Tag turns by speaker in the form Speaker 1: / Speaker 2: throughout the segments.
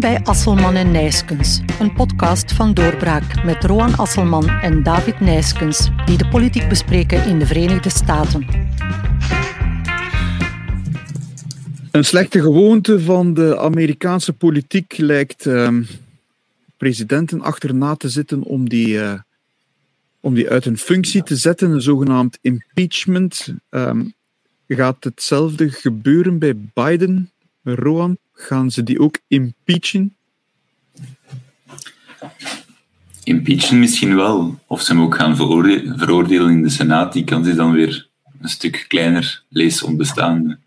Speaker 1: Bij Asselman en Nijskens, een podcast van Doorbraak met Roan Asselman en David Nijskens, die de politiek bespreken in de Verenigde Staten.
Speaker 2: Een slechte gewoonte van de Amerikaanse politiek lijkt uh, presidenten achterna te zitten om die, uh, om die uit hun functie te zetten, een zogenaamd impeachment. Um, gaat hetzelfde gebeuren bij Biden, Roan? Gaan ze die ook impeachen?
Speaker 3: Impeachen misschien wel. Of ze hem ook gaan veroordelen in de Senaat, die kans is dan weer een stuk kleiner, lees onbestaande.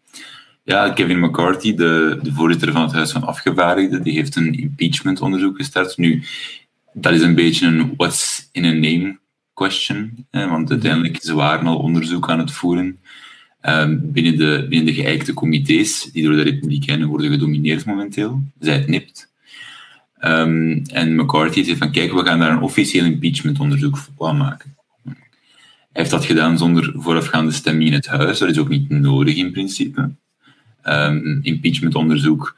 Speaker 3: Ja, Kevin McCarthy, de, de voorzitter van het Huis van Afgevaardigden, die heeft een impeachment-onderzoek gestart. Nu, dat is een beetje een what's in a name question, want uiteindelijk ze waren al onderzoek aan het voeren binnen, de, binnen de geëikte comité's, die door de Republikeinen worden gedomineerd momenteel, zij het nipt. Um, en McCarthy zei van, kijk, we gaan daar een officieel impeachment-onderzoek van maken. Hij heeft dat gedaan zonder voorafgaande stemming in het huis. Dat is ook niet nodig in principe. Um, impeachment-onderzoek,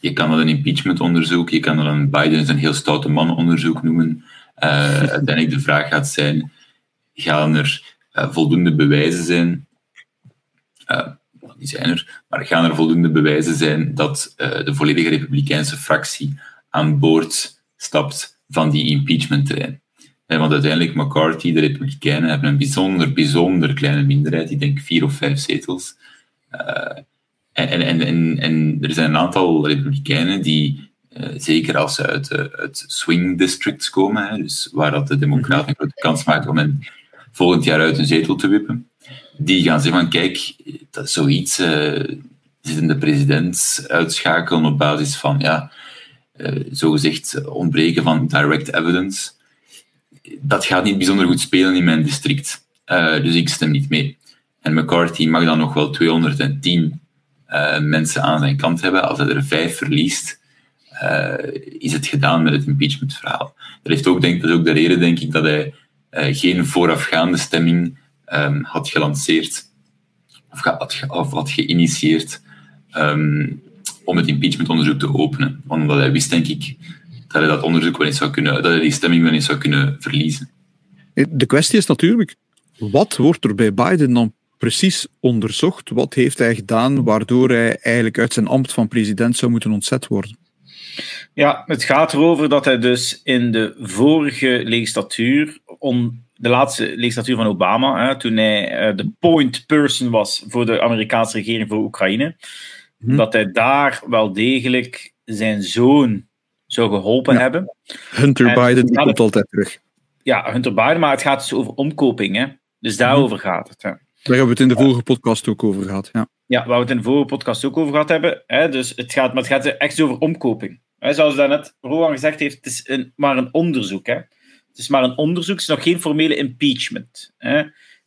Speaker 3: je kan dat een impeachment-onderzoek, je kan dat een Biden een heel stoute man-onderzoek noemen. Uh, uiteindelijk de vraag gaat zijn, gaan er uh, voldoende bewijzen zijn die zijn er, maar gaan er voldoende bewijzen zijn dat uh, de volledige Republikeinse fractie aan boord stapt van die impeachment-trein? Want uiteindelijk, McCarthy, de Republikeinen, hebben een bijzonder, bijzonder kleine minderheid. Ik denk vier of vijf zetels. Uh, en, en, en, en er zijn een aantal Republikeinen die, uh, zeker als ze uit, uh, uit swing districts komen, hè, dus waar dat de Democraten een grote kans maken om hen volgend jaar uit een zetel te wippen, die gaan zeggen van kijk, dat is zoiets, uh, de president uitschakelen op basis van ja, uh, zogezegd ontbreken van direct evidence. Dat gaat niet bijzonder goed spelen in mijn district. Uh, dus ik stem niet mee. En McCarthy mag dan nog wel 210 uh, mensen aan zijn kant hebben. Als hij er vijf verliest, is het gedaan met het impeachment-verhaal. Dat, heeft ook, denk, dat is ook de reden, denk ik, dat hij uh, geen voorafgaande stemming um, had gelanceerd of had, of had geïnitieerd um, om het impeachmentonderzoek te openen. Omdat hij wist, denk ik, dat hij dat onderzoek wel eens zou kunnen, dat hij die stemming wel eens zou kunnen verliezen.
Speaker 2: De kwestie is natuurlijk, wat wordt er bij Biden dan precies onderzocht? Wat heeft hij gedaan waardoor hij eigenlijk uit zijn ambt van president zou moeten ontzet worden?
Speaker 4: Ja, het gaat erover dat hij dus in de vorige legislatuur on, de laatste legislatuur van Obama, hè, toen hij uh, de point person was voor de Amerikaanse regering voor Oekraïne, hm. dat hij daar wel degelijk zijn zoon zou geholpen hebben.
Speaker 2: Hunter en Biden die komt altijd terug.
Speaker 4: Ja, Hunter Biden, maar het gaat dus over omkoping. Hè? Dus daarover hm. gaat het. Hè.
Speaker 2: Daar hebben we het in de vorige podcast ook over gehad. Ja,
Speaker 4: ja waar we het in de vorige podcast ook over gehad hebben. Hè? Dus het gaat, maar het gaat echt over omkoping. Hè? Zoals daarnet Rowan gezegd heeft, het is een, maar een onderzoek. Hè? Het is maar een onderzoek, het is nog geen formele impeachment. Hè.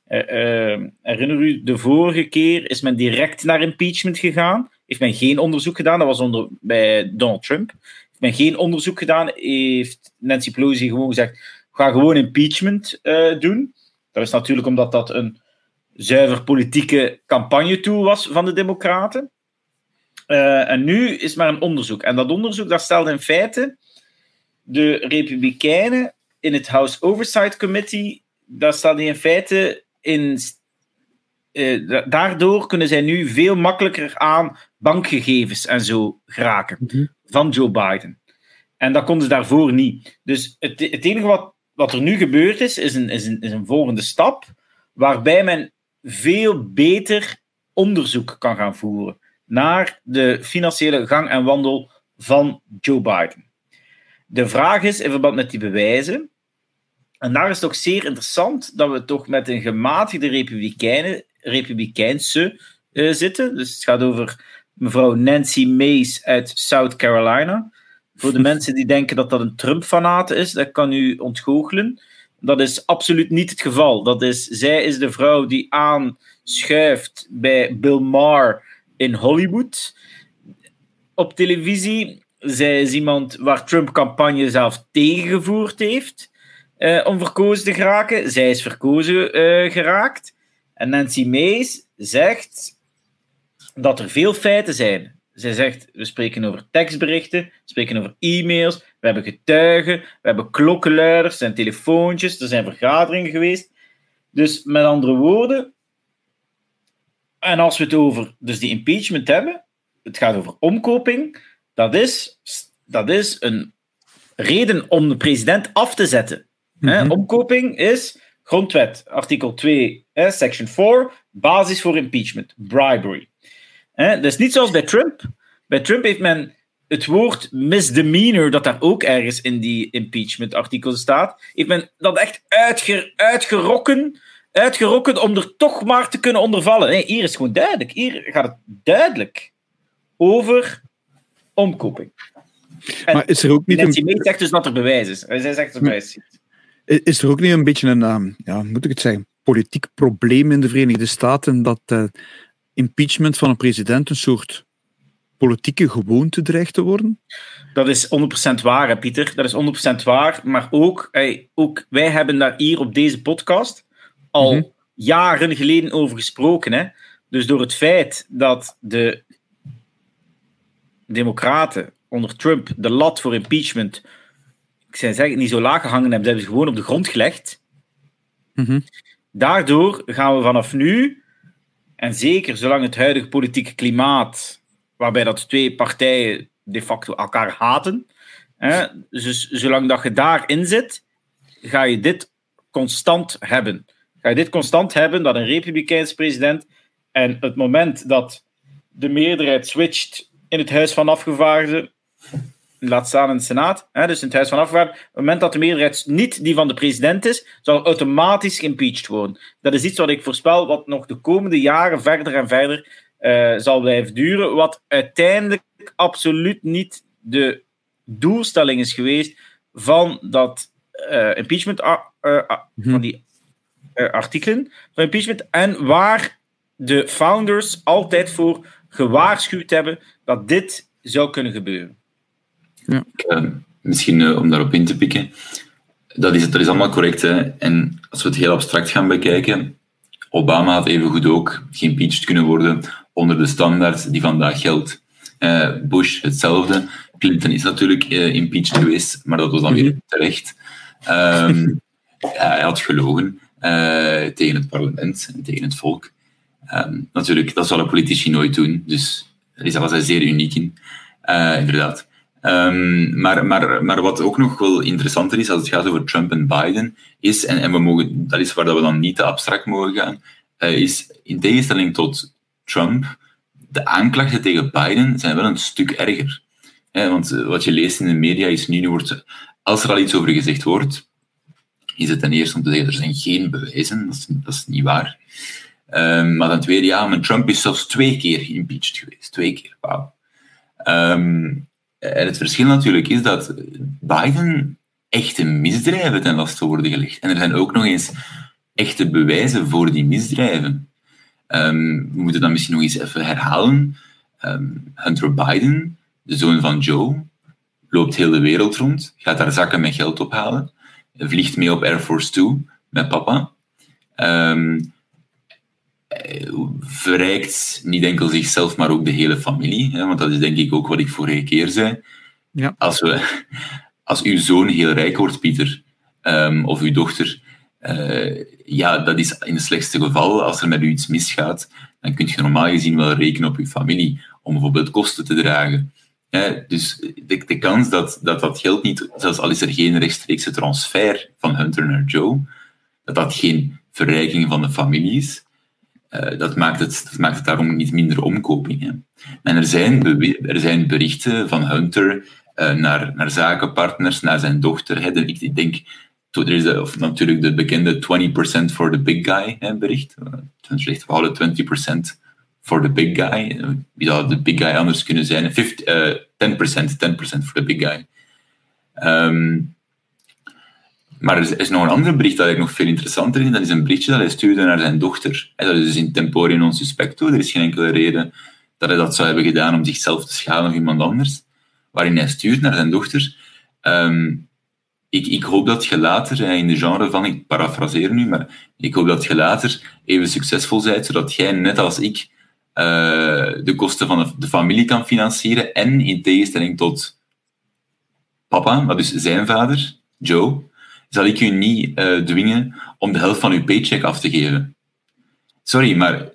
Speaker 4: Uh, uh, herinner u, de vorige keer is men direct naar impeachment gegaan. Heeft men geen onderzoek gedaan, dat was onder, bij Donald Trump. Heeft men geen onderzoek gedaan, heeft Nancy Pelosi gewoon gezegd: ga gewoon impeachment uh, doen. Dat is natuurlijk omdat dat een zuiver politieke campagne-tool was van de Democraten. en nu is maar een onderzoek. En dat onderzoek dat stelde in feite de Republikeinen in het House Oversight Committee, daar staat hij in feite in. Uh, daardoor kunnen zij nu veel makkelijker aan bankgegevens en zo geraken mhm. van Joe Biden. En dat konden ze daarvoor niet. Dus het, het enige wat, wat er nu gebeurd is, is een, is, een, is een volgende stap, waarbij men veel beter onderzoek kan gaan voeren naar de financiële gang en wandel van Joe Biden. De vraag is, in verband met die bewijzen, en daar is het toch zeer interessant dat we toch met een gematigde republikeinen, republikeinse uh, zitten. Dus het gaat over mevrouw Nancy Mace uit South Carolina. Voor de mensen die denken dat dat een Trump-fanaat is, dat kan u ontgoochelen. Dat is absoluut niet het geval. Dat is, zij is de vrouw die aanschuift bij Bill Maher in Hollywood op televisie. Zij is iemand waar Trump campagne zelf tegengevoerd heeft uh, om verkozen te geraken. Zij is verkozen uh, geraakt. En Nancy Mace zegt dat er veel feiten zijn zij zegt, we spreken over tekstberichten, we spreken over e-mails, we hebben getuigen, we hebben klokkenluiders, er zijn telefoontjes, er zijn vergaderingen geweest. Dus met andere woorden, en als we het over dus die impeachment hebben, het gaat over omkoping, dat is, dat is een reden om de president af te zetten.
Speaker 2: Mhm.
Speaker 4: Omkoping is grondwet, artikel 2, hè, section 4, basis voor impeachment, bribery. Hè, dat is niet zoals bij Trump. Bij Trump heeft men het woord misdemeanor, dat daar ook ergens in die impeachment-artikel staat, heeft men dat echt uitger, uitgerokken, uitgerokken om er toch maar te kunnen ondervallen. Nee, hier is het gewoon duidelijk. Hier gaat het duidelijk over omkoping. En
Speaker 2: Maar is er ook niet
Speaker 4: Nancy
Speaker 2: een,
Speaker 4: May zegt dus dat er bewijs is. Zij zegt dat er bewijs is.
Speaker 2: Is er ook niet een beetje een, ehm, ja, moet ik het zeggen, politiek probleem in de Verenigde Staten dat eh, impeachment van een president een soort politieke gewoonte dreigt te worden?
Speaker 4: Dat is 100% waar, hè, Pieter. Dat is 100% waar. Maar ook, hey, ook wij hebben daar hier op deze podcast al
Speaker 2: Mhm.
Speaker 4: jaren geleden over gesproken. Hè? Dus door het feit dat de Democraten onder Trump de lat voor impeachment, ik zou zeggen, niet zo laag gehangen hebben, ze hebben ze gewoon op de grond gelegd.
Speaker 2: Mhm.
Speaker 4: Daardoor gaan we vanaf nu, en zeker zolang het huidige politieke klimaat, waarbij dat twee partijen de facto elkaar haten, hè, dus zolang dat je daarin zit, ga je dit constant hebben. Ga je dit constant hebben, dat een republikeins president, en het moment dat de meerderheid switcht in het Huis van Afgevaardigden, laat staan in de Senaat, hè, dus in het Huis van Afgevaardigden, op het moment dat de meerderheid niet die van de president is, zal er automatisch geimpeached worden. Dat is iets wat ik voorspel, wat nog de komende jaren verder en verder eh, zal blijven duren, wat uiteindelijk absoluut niet de doelstelling is geweest van dat eh, impeachment, ar- eh, a-
Speaker 2: Mhm.
Speaker 4: van die eh, artikelen van impeachment, en waar de founders altijd voor gewaarschuwd hebben dat dit zou kunnen gebeuren.
Speaker 3: Eh, misschien eh, om daarop in te pikken. Dat is, dat is allemaal correct. Hè? En als we het heel abstract gaan bekijken, Obama had evengoed ook geïmpeached kunnen worden onder de standaard die vandaag geldt. Eh, Bush hetzelfde. Clinton is natuurlijk impeached geweest, maar dat was dan weer terecht. Ehm, ja, hij had gelogen tegen het parlement en tegen het volk. Ehm, natuurlijk, dat zouden politici nooit doen, dus daar was hij zeer uniek in, inderdaad. Ehm, maar, maar, maar wat ook nog wel interessanter is als het gaat over Trump en Biden, is, en, we mogen, dat is waar dat we dan niet te abstract mogen gaan, eh, is in tegenstelling tot Trump, de aanklachten tegen Biden zijn wel een stuk erger. Want eh, wat je leest in de media is nu, nu wordt, als er al iets over gezegd wordt, is het ten eerste om te zeggen, er zijn geen bewijzen, dat is, dat is niet waar. Ehm, maar ten tweede, ja, maar Trump is zelfs twee keer geïmpeached geweest. Twee keer, wauw. Ehm, en het verschil natuurlijk is dat Biden echte misdrijven ten laste worden gelegd. En er zijn ook nog eens echte bewijzen voor die misdrijven. Ehm, we moeten dat misschien nog eens even herhalen. Ehm, Hunter Biden, de zoon van Joe, loopt heel de wereld rond, gaat daar zakken met geld ophalen, vliegt mee op Air Force Two met papa. Eh, verrijkt niet enkel zichzelf, maar ook de hele familie. Hè, want dat is denk ik ook wat ik vorige keer zei.
Speaker 2: Ja.
Speaker 3: Als, we, als uw zoon heel rijk wordt, Pieter, ehm, of uw dochter, eh, ja, dat is in het slechtste geval. Als er met u iets misgaat, dan kun je normaal gezien wel rekenen op uw familie om bijvoorbeeld kosten te dragen. Hè, dus de, de kans dat, dat dat geld niet, zelfs al is er geen rechtstreekse transfer van Hunter naar Joe, dat dat geen verrijking van de familie is, eh, dat, maakt het, dat maakt het daarom niet minder omkoping. Hè. En er zijn, er zijn berichten van Hunter eh, naar, naar zakenpartners, naar zijn dochter. Hè. Ik, ik denk, er is of natuurlijk de bekende 20% for the big guy hè, bericht. Dan we houden 20% for the big guy. Eh, Wie zou de big guy anders kunnen zijn? 50, eh, 10%, 10% for the big guy. Ehm, maar er is, is nog een ander bericht dat ik nog veel interessanter vind. Dat is een berichtje dat hij stuurde naar zijn dochter. En dat is dus in tempore non suspecto. Er is geen enkele reden dat hij dat zou hebben gedaan om zichzelf te schaden of iemand anders. Waarin hij stuurt naar zijn dochter. ehm, ik, ik hoop dat je later, eh, in de genre van, ik parafraseer nu, maar ik hoop dat je later even succesvol bent, zodat jij, net als ik, de kosten van de familie kan financieren en in tegenstelling tot papa, maar dus zijn vader, Joe, zal ik u niet dwingen om de helft van uw paycheck af te geven. Sorry, maar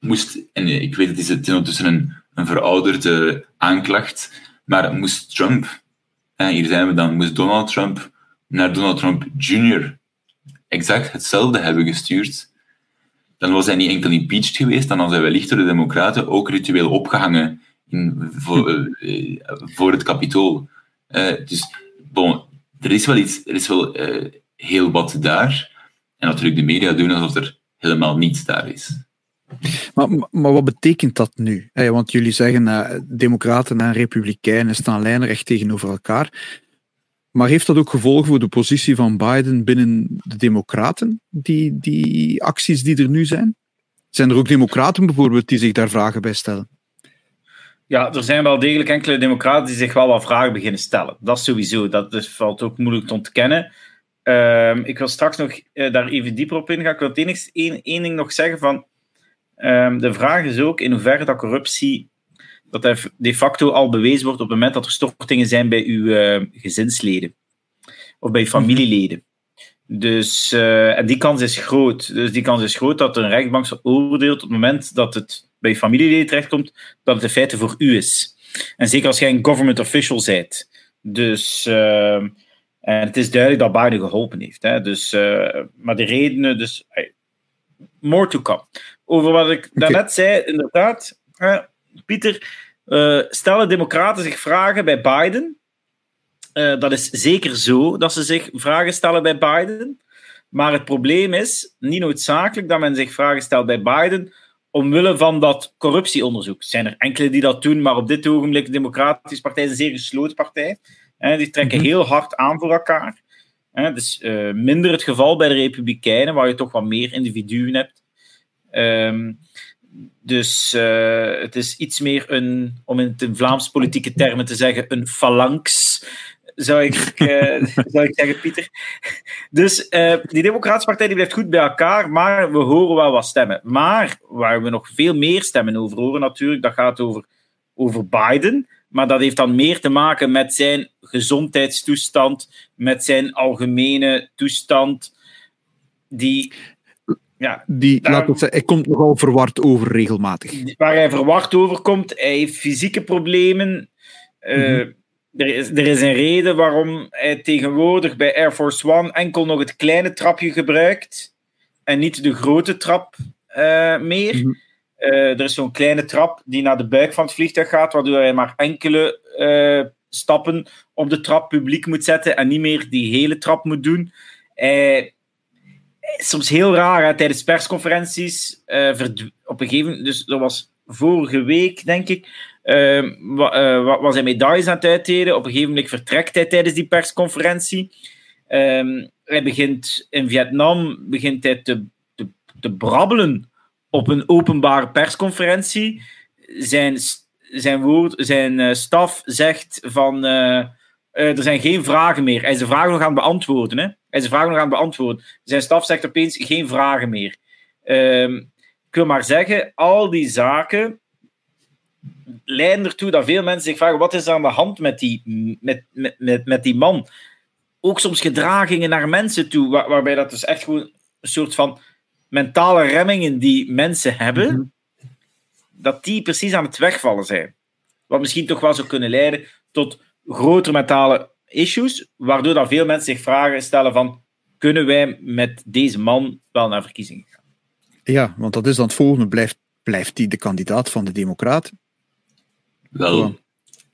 Speaker 3: moest, en ik weet het is het ondertussen een, een verouderde aanklacht, maar moest Trump, hier zijn we dan, moest Donald Trump naar Donald Trump Jr. exact hetzelfde hebben gestuurd, dan was hij niet enkel impeached geweest, dan was hij wellicht door de Democraten ook ritueel opgehangen in, voor, uh, voor het kapitool. Uh, dus bon, er is wel, iets, er is wel uh, heel wat daar. En natuurlijk de media doen alsof er helemaal niets daar is.
Speaker 2: Maar, maar wat betekent dat nu? want jullie zeggen uh, democraten en republikeinen staan lijnrecht tegenover elkaar. Maar heeft dat ook gevolgen voor de positie van Biden binnen de democraten, die, die acties die er nu zijn? Zijn er ook democraten bijvoorbeeld die zich daar vragen bij stellen?
Speaker 4: Ja, er zijn wel degelijk enkele democraten die zich wel wat vragen beginnen stellen. Dat is sowieso, dat is, valt ook moeilijk te ontkennen. Uh, ik wil straks nog uh, daar even dieper op ingaan. Ik wil het enigste één, één ding nog zeggen van... Um, de vraag is ook in hoeverre dat corruptie dat de facto al bewezen wordt op het moment dat er stortingen zijn bij uw uh, gezinsleden of bij mhm. familieleden. Dus uh, en die kans is groot. Dus die kans is groot dat een rechtbank oordeelt op het moment dat het bij je familieleden terechtkomt, dat het in feite voor u is. En zeker als jij een government official bent. Dus uh, en het is duidelijk dat Biden geholpen heeft. Hè. Dus, uh, maar de redenen, dus more to come. Over wat ik daarnet zei, inderdaad, Pieter, uh, stellen democraten zich vragen bij Biden? Dat is zeker zo dat ze zich vragen stellen bij Biden. Maar het probleem is niet noodzakelijk dat men zich vragen stelt bij Biden omwille van dat corruptieonderzoek. Er zijn er enkele die dat doen, maar op dit ogenblik de Democratische Partij is een zeer gesloten partij. Die trekken mhm. heel hard aan voor elkaar. Dus uh, minder het geval bij de Republikeinen, waar je toch wat meer individuen hebt. Um, dus uh, het is iets meer een, om in het Vlaams politieke termen te zeggen, een phalanx. Zou ik, uh, zou ik zeggen, Pieter. Dus uh, die Democratische Partij die blijft goed bij elkaar, maar we horen wel wat stemmen. Maar waar we nog veel meer stemmen over horen, natuurlijk, dat gaat over, over Biden. Maar dat heeft dan meer te maken met zijn gezondheidstoestand, met zijn algemene toestand. Die ja,
Speaker 2: die, laat het zeggen, hij komt nogal verward over regelmatig.
Speaker 4: Waar hij verward over komt, hij heeft fysieke problemen. Uh, er, is, er is een reden waarom hij tegenwoordig bij Air Force One enkel nog het kleine trapje gebruikt en niet de grote trap uh, meer. Mm -hmm. uh, er is zo'n kleine trap die naar de buik van het vliegtuig gaat, waardoor hij maar enkele stappen op de trap publiek moet zetten en niet meer die hele trap moet doen. Soms heel raar hè, tijdens persconferenties. Op een gegeven moment, dus dat was vorige week, denk ik. Uh, uh, was hij medailles aan het uitdelen. Op een gegeven moment vertrekt hij tijdens die persconferentie. Um, hij begint in Vietnam begint hij te, te, te, brabbelen op een openbare persconferentie. Zijn, zijn, woord, zijn staf zegt van. er zijn geen vragen meer. Hij is de vragen nog aan het beantwoorden. Hè? Hij is vraag nog aan het beantwoorden. Zijn staf zegt opeens geen vragen meer. Um, ik wil maar zeggen, al die zaken leiden ertoe dat veel mensen zich vragen: wat is er aan de hand met die, met, met, met, met die man? Ook soms gedragingen naar mensen toe, waar, waarbij dat dus echt gewoon een soort van mentale remmingen die mensen hebben, mhm. dat die precies aan het wegvallen zijn. Wat misschien toch wel zou kunnen leiden tot grotere mentale issues, waardoor dan veel mensen zich vragen stellen van kunnen wij met deze man wel naar verkiezingen gaan?
Speaker 2: Ja, want dat is dan het volgende. Blijft, blijft hij de kandidaat van de Democraten?
Speaker 3: Wel,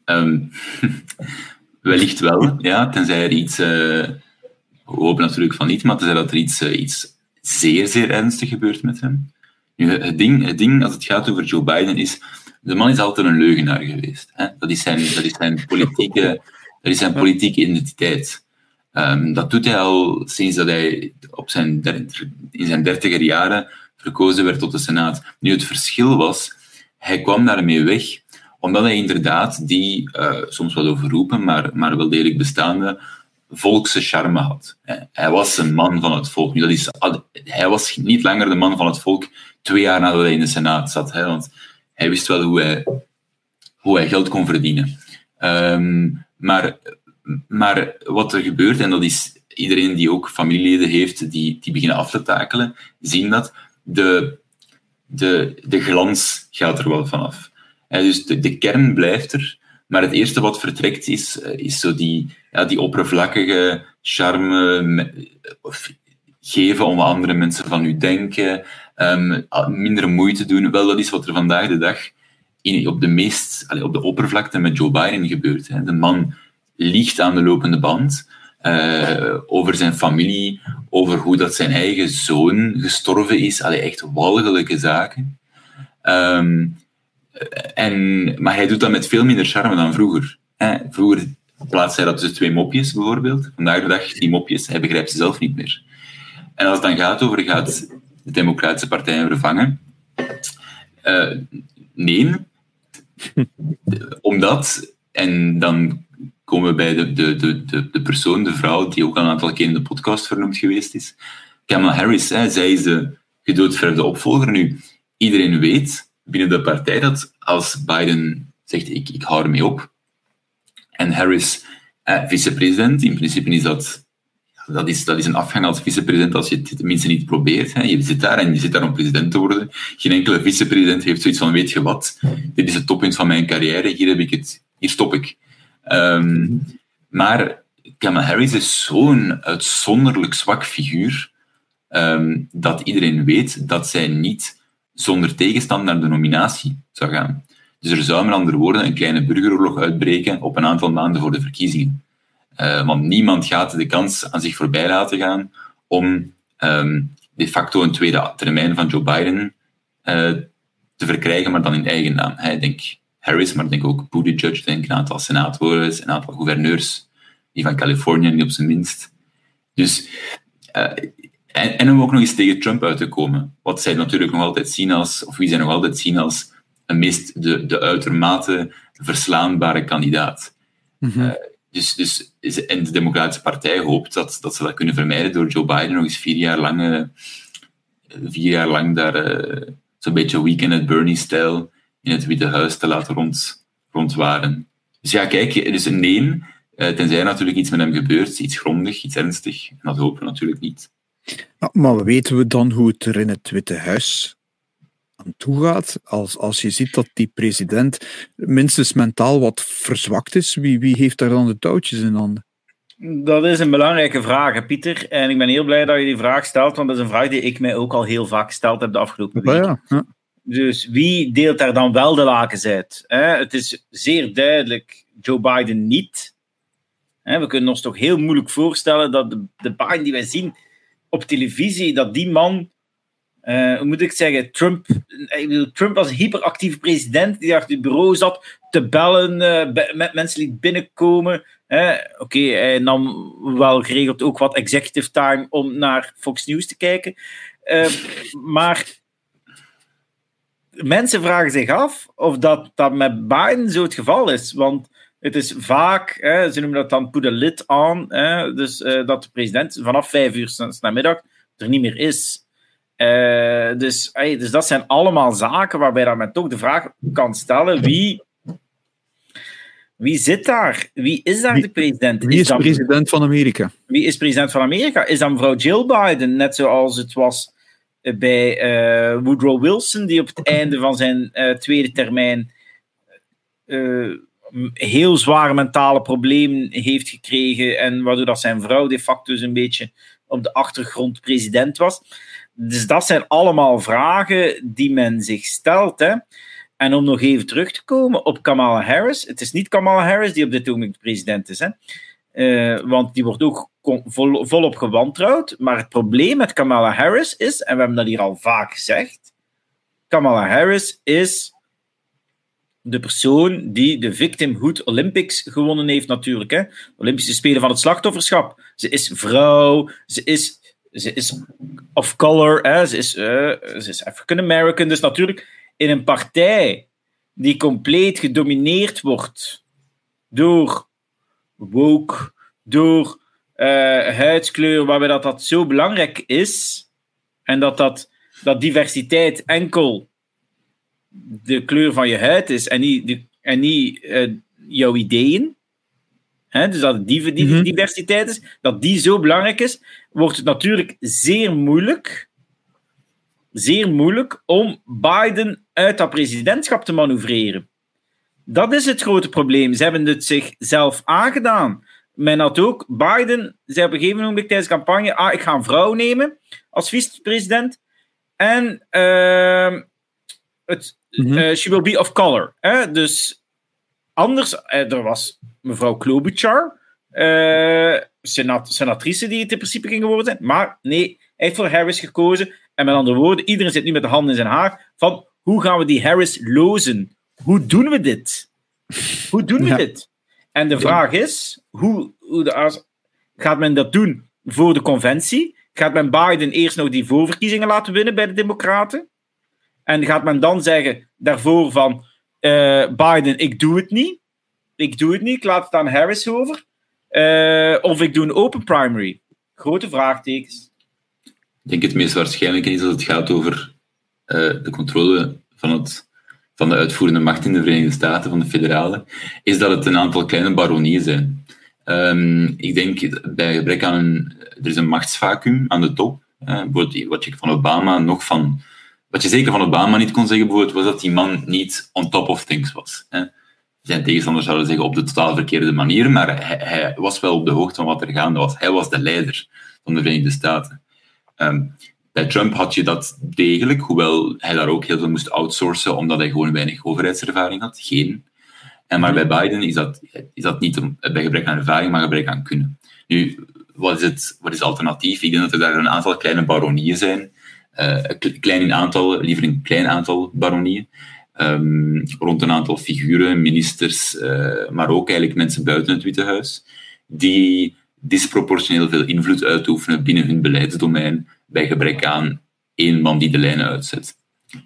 Speaker 3: um, wellicht wel, ja, tenzij er iets, uh, we hopen natuurlijk van niet, maar tenzij dat er iets, uh, iets zeer, zeer ernstig gebeurt met hem. Nu, het, ding, het ding, als het gaat over Joe Biden, is de man is altijd een leugenaar geweest. Hè? Dat, is zijn, dat is zijn politieke dat is zijn politieke identiteit. Um, dat doet hij al sinds dat hij op zijn in zijn dertiger jaren verkozen werd tot de Senaat. Nu, het verschil was, hij kwam daarmee weg omdat hij inderdaad die, uh, soms wel overroepen, maar, maar wel degelijk bestaande volkse charme had. Hij was een man van het volk. dat is, hij was niet langer de man van het volk twee jaar nadat hij in de Senaat zat. Hè, want hij wist wel hoe hij, hoe hij geld kon verdienen. Ehm, maar, maar wat er gebeurt, en dat is iedereen die ook familieleden heeft die, die beginnen af te takelen, zien dat de, de, de glans gaat er wel vanaf. Dus de, de kern blijft er, maar het eerste wat vertrekt is, eh, is zo die, ja, die oppervlakkige charme geven om wat andere mensen van u denken, um, minder moeite doen. Wel, dat is wat er vandaag de dag in, op, de meest, allez, op de oppervlakte met Joe Biden gebeurt. De man liegt aan de lopende band uh, over zijn familie, over hoe dat zijn eigen zoon gestorven is. Allee, echt walgelijke zaken. Um, en, maar hij doet dat met veel minder charme dan vroeger. Hè. Vroeger plaatst hij dat tussen twee mopjes, bijvoorbeeld. Vandaag de dag, die mopjes, hij begrijpt ze zelf niet meer. En als het dan gaat over, gaat de Democratische Partij vervangen? Uh, nee. Omdat, en dan komen we bij de, de, de, de, persoon, de vrouw, die ook al een aantal keer in de podcast vernoemd geweest is. Kamala Harris, hè, zij is de gedoodverfde opvolger. Nu, iedereen weet binnen de partij dat als Biden zegt, ik, ik hou ermee op, en Harris eh, vicepresident, in principe is dat, dat, is, dat is een afgang als vicepresident als je het tenminste niet probeert. Hè. Je zit daar en je zit daar om president te worden. Geen enkele vicepresident heeft zoiets van, weet je wat, dit is het toppunt van mijn carrière, hier, heb ik het, hier stop ik. Um, maar Kamala Harris is zo'n uitzonderlijk zwak figuur um, dat iedereen weet dat zij niet zonder tegenstand naar de nominatie zou gaan. Dus er zou met andere woorden een kleine burgeroorlog uitbreken op een aantal maanden voor de verkiezingen. Uh, want niemand gaat de kans aan zich voorbij laten gaan om um, de facto een tweede termijn van Joe Biden uh, te verkrijgen, maar dan in eigen naam. Ik denk Harris, maar denk ook Buttigieg, denk een aantal senatoren, een aantal gouverneurs, die van Californië niet op zijn minst. Dus, uh, en, en om ook nog eens tegen Trump uit te komen, wat zij natuurlijk nog altijd zien als, of wie zij nog altijd zien als een meest de, de uitermate verslaanbare kandidaat. Mm uh, dus, dus, en de Democratische Partij hoopt dat, dat ze dat kunnen vermijden door Joe Biden nog eens vier jaar lang, uh, vier jaar lang daar uh, zo'n beetje weekend at Bernie-stijl in het Witte Huis te laten rond, rondwaren. Dus ja, kijk, er is een nee, tenzij er natuurlijk iets met hem gebeurt, iets grondig, iets ernstig. En dat hopen we natuurlijk niet.
Speaker 2: Maar weten we dan hoe het er in het Witte Huis aan toe gaat? Als, als je ziet dat die president minstens mentaal wat verzwakt is, wie, wie heeft daar dan de touwtjes in handen?
Speaker 4: Dat is een belangrijke vraag, Pieter. En ik ben heel blij dat je die vraag stelt, want dat is een vraag die ik mij ook al heel vaak gesteld heb de afgelopen weken. Ja, ja. Dus wie deelt daar dan wel de lakens uit? Het is zeer duidelijk Joe Biden niet. We kunnen ons toch heel moeilijk voorstellen dat de, de Biden die wij zien op televisie, dat die man, uh, hoe moet ik zeggen, Trump, Trump was een hyperactieve president die achter het bureau zat te bellen, uh, met mensen liet binnenkomen. Oké, hij nam wel geregeld ook wat executive time om naar Fox News te kijken. Uh, maar mensen vragen zich af of dat, dat met Biden zo het geval is. Want het is vaak, hè, ze noemen dat dan put a lid aan, hè, dus uh, dat de president vanaf vijf uur namiddag er niet meer is. Uh, dus, hey, dus dat zijn allemaal zaken waarbij dat men toch de vraag kan stellen: wie, wie zit daar? Wie is daar de president?
Speaker 2: Wie is, is president van Amerika?
Speaker 4: Wie is president van Amerika? Is dat mevrouw Jill Biden, net zoals het was bij uh, Woodrow Wilson, die op het einde van zijn tweede termijn uh, heel zware mentale problemen heeft gekregen en waardoor dat zijn vrouw de facto dus een beetje op de achtergrond president was. Dus dat zijn allemaal vragen die men zich stelt. Hè. En om nog even terug te komen op Kamala Harris. Het is niet Kamala Harris die op dit moment president is. Hè. Uh, want die wordt ook vol, volop gewantrouwd. Maar het probleem met Kamala Harris is, en we hebben dat hier al vaak gezegd, Kamala Harris is de persoon die de Victimhood Olympics gewonnen heeft natuurlijk. Hè? Olympische Spelen van het slachtofferschap. Ze is vrouw, ze is, ze is of color, hè? Ze, is, uh, ze is African American. Dus natuurlijk in een partij die compleet gedomineerd wordt door woke, door uh, huidskleur, waarbij dat, dat zo belangrijk is. En dat, dat, dat diversiteit enkel de kleur van je huid is en niet, de, en niet uh, jouw ideeën. Hè, dus dat die, die mm-hmm. diversiteit is, dat die zo belangrijk is, wordt het natuurlijk zeer moeilijk, zeer moeilijk om Biden uit dat presidentschap te manoeuvreren. Dat is het grote probleem. Ze hebben het zichzelf aangedaan. Men had ook, Biden zei op een gegeven moment tijdens de campagne, ah, ik ga een vrouw nemen als vicepresident. En uh, het, mm-hmm. uh, she will be of color. Hè? Dus anders, uh, er was mevrouw Klobuchar, uh, senat, senatrice die het in principe ging worden zijn. Maar nee, hij heeft voor Harris gekozen. En met andere woorden, iedereen zit nu met de handen in zijn haar van hoe gaan we die Harris lozen? Hoe doen we dit? Hoe doen we ja. dit? En de vraag is, hoe, hoe de, gaat men dat doen voor de conventie? Gaat men Biden eerst nog die voorverkiezingen laten winnen bij de Democraten? En gaat men dan zeggen daarvoor van uh, Biden, ik doe het niet. Ik doe het niet, ik laat het aan Harris over. Uh, of ik doe een open primary. Grote vraagtekens.
Speaker 3: Ik denk het meest waarschijnlijke is dat het gaat over uh, de controle van, het, van de uitvoerende macht in de Verenigde Staten, van de federale, is dat het een aantal kleine baronieën zijn. Um, ik denk bij gebrek aan een. Er is een machtsvacuum aan de top. Uh, wat je van Obama nog van. Wat je zeker van Obama niet kon zeggen, bijvoorbeeld, was dat die man niet on top of things was. Hè. Zijn tegenstanders zouden zeggen op de totaal verkeerde manier, maar hij, hij, was wel op de hoogte van wat er gaande was. Hij was de leider van de Verenigde Staten. Um, bij Trump had je dat degelijk, hoewel hij daar ook heel veel moest outsourcen, omdat hij gewoon weinig overheidservaring had. Geen. En maar bij Biden is dat, is dat niet bij gebrek aan ervaring, maar gebrek aan kunnen. Nu, wat is het, wat is alternatief? Ik denk dat er daar een aantal kleine baronieën zijn. Een klein aantal, liever een klein aantal baronieën. Um, rond een aantal figuren, ministers, uh, maar ook eigenlijk mensen buiten het Witte Huis, die disproportioneel veel invloed uitoefenen binnen hun beleidsdomein bij gebrek aan één man die de lijnen uitzet.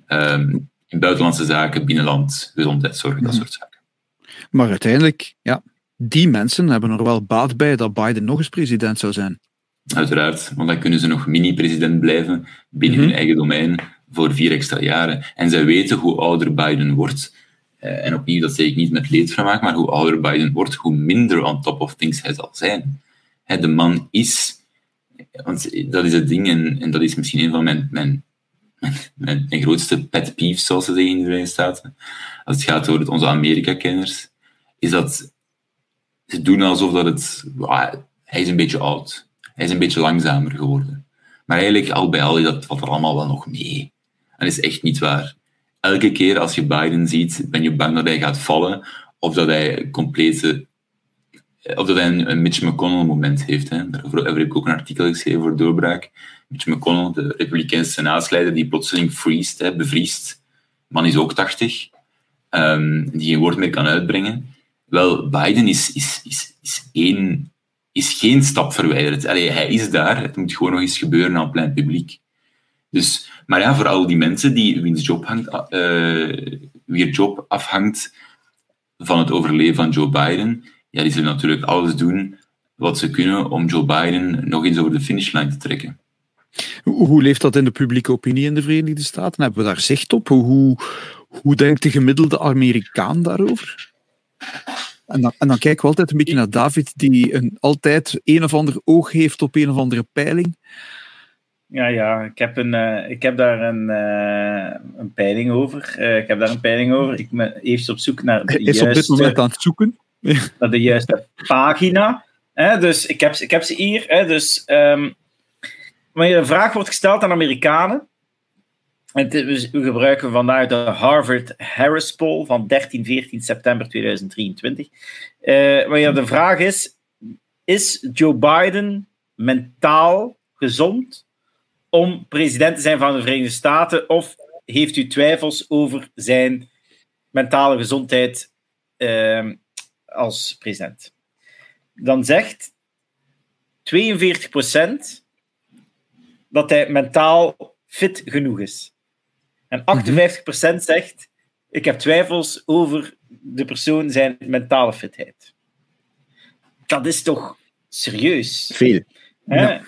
Speaker 3: Um, in buitenlandse zaken, binnenland, gezondheidszorg, dat soort zaken.
Speaker 2: Maar uiteindelijk, ja, die mensen hebben er wel baat bij dat Biden nog eens president zou zijn.
Speaker 3: Uiteraard, want dan kunnen ze nog mini-president blijven binnen hun mhm. eigen domein voor vier extra jaren. En zij weten hoe ouder Biden wordt. Uh, en opnieuw, dat zeg ik niet met leedvermaak, maar hoe ouder Biden wordt, hoe minder on top of things hij zal zijn. de man is, want dat is het ding, en, en dat is misschien een van mijn, mijn, mijn, mijn grootste pet peeves, zoals ze zeggen in de Verenigde Staten, als het gaat over onze Amerika-kenners, is dat ze doen alsof dat het... hij is een beetje oud. Hij is een beetje langzamer geworden. Maar eigenlijk, al bij al, dat valt er allemaal wel nog mee. Dat is echt niet waar. Elke keer als je Biden ziet, ben je bang dat hij gaat vallen, of dat hij complete of dat hij een, Mitch McConnell-moment heeft. Hè. Heb ik ook een artikel geschreven voor Doorbraak. Mitch McConnell, de Republikeinse senaatsleider, die plotseling freest, hè, bevriest. Man is ook 80, um, die geen woord meer kan uitbrengen. Wel, Biden is, is, is, is, één, is geen stap verwijderd. Hij is daar, het moet gewoon nog eens gebeuren aan plein publiek. Dus, maar ja, voor al die mensen die, wiens job hangt, uh, wier job afhangt van het overleven van Joe Biden, ja, die zullen natuurlijk alles doen wat ze kunnen om Joe Biden nog eens over de finishlijn te trekken.
Speaker 2: Hoe leeft dat in de publieke opinie in de Verenigde Staten? Hebben we daar zicht op? Hoe, hoe denkt de gemiddelde Amerikaan daarover? En dan, en dan kijken we altijd een beetje naar David, die een, altijd een of ander oog heeft op een of andere peiling.
Speaker 4: Ja, ja, ik heb, een, uh, ik heb daar een, uh, een peiling over. Uh, ik heb daar een peiling over. Ik ben eerst op zoek naar de
Speaker 2: Hij is op dit moment aan het zoeken.
Speaker 4: Naar de juiste pagina. Hè? Dus ik heb, ik heb ze hier. Hè? Dus um, wanneer een vraag wordt gesteld aan Amerikanen, en we gebruiken vandaag de Harvard Harris Poll van 13, 14 september 2023. Uh, wanneer de vraag is: Is Joe Biden mentaal gezond om president te zijn van de Verenigde Staten? Of heeft u twijfels over zijn mentale gezondheid uh, als president? Dan zegt 42% dat hij mentaal fit genoeg is. En 58% zegt: Ik heb twijfels over de persoon zijn mentale fitheid. Dat is toch serieus.
Speaker 2: Veel. Ja.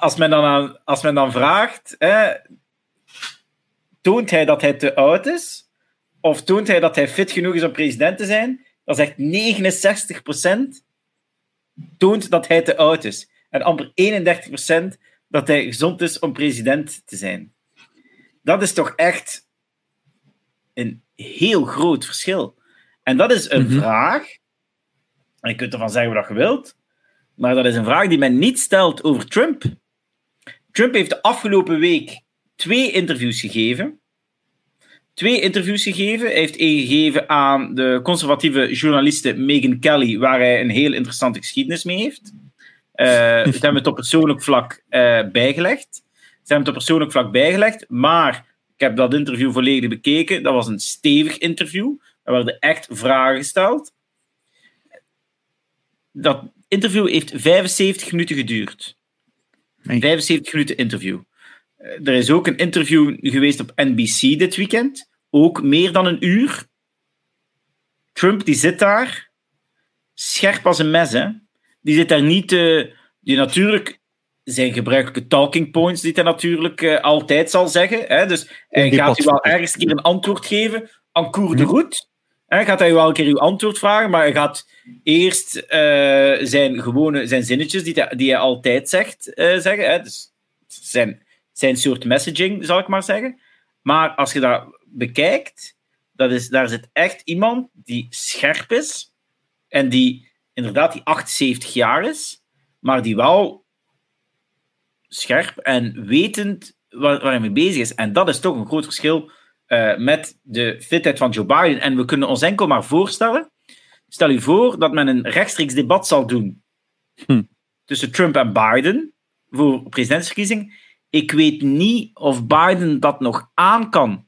Speaker 4: Als, men dan aan, als men dan vraagt, hè, toont hij dat hij te oud is? Of toont hij dat hij fit genoeg is om president te zijn? Dan zegt 69% toont dat hij te oud is. En amper 31% dat hij gezond is om president te zijn. Dat is toch echt een heel groot verschil. En dat is een
Speaker 2: Mhm.
Speaker 4: vraag, en je kunt ervan zeggen wat je wilt, maar dat is een vraag die men niet stelt over Trump. Trump heeft de afgelopen week twee interviews gegeven. Twee interviews gegeven. Hij heeft één gegeven aan de conservatieve journaliste Megan Kelly, waar hij een heel interessante geschiedenis mee heeft. Eh het hebben we het op persoonlijk vlak eh, bijgelegd. Ze hebben het op persoonlijk vlak bijgelegd, maar ik heb dat interview volledig bekeken. Dat was een stevig interview. Er werden echt vragen gesteld. Dat interview heeft 75 minuten geduurd.
Speaker 2: Nee.
Speaker 4: 75 minuten interview. Eh, Er is ook een interview geweest op NBC dit weekend. Ook meer dan een uur. Trump die zit daar. Scherp als een mes, hè. Die zit daar niet... eh, die natuurlijk zijn gebruikelijke talking points, die hij natuurlijk eh, altijd zal zeggen. Hè? Dus hij
Speaker 2: die
Speaker 4: gaat u wel ergens een keer een antwoord geven. En cours de
Speaker 2: Mhm.
Speaker 4: route. Hè? Gaat hij u wel een keer uw antwoord vragen, maar hij gaat eerst eh, zijn gewone zijn zinnetjes die hij, die hij altijd zegt, eh, zeggen. Hè? Dus zijn, zijn soort messaging, zal ik maar zeggen. Maar als je dat bekijkt, dat is, daar zit echt iemand die scherp is en die inderdaad die 78 jaar is, maar die wel scherp en wetend waar, waar hij mee bezig is. En dat is toch een groot verschil eh, met de fitheid van Joe Biden. En we kunnen ons enkel maar voorstellen, stel u voor dat men een rechtstreeks debat zal doen
Speaker 2: Hm.
Speaker 4: tussen Trump en Biden voor presidentsverkiezing. Ik weet niet of Biden dat nog aan kan.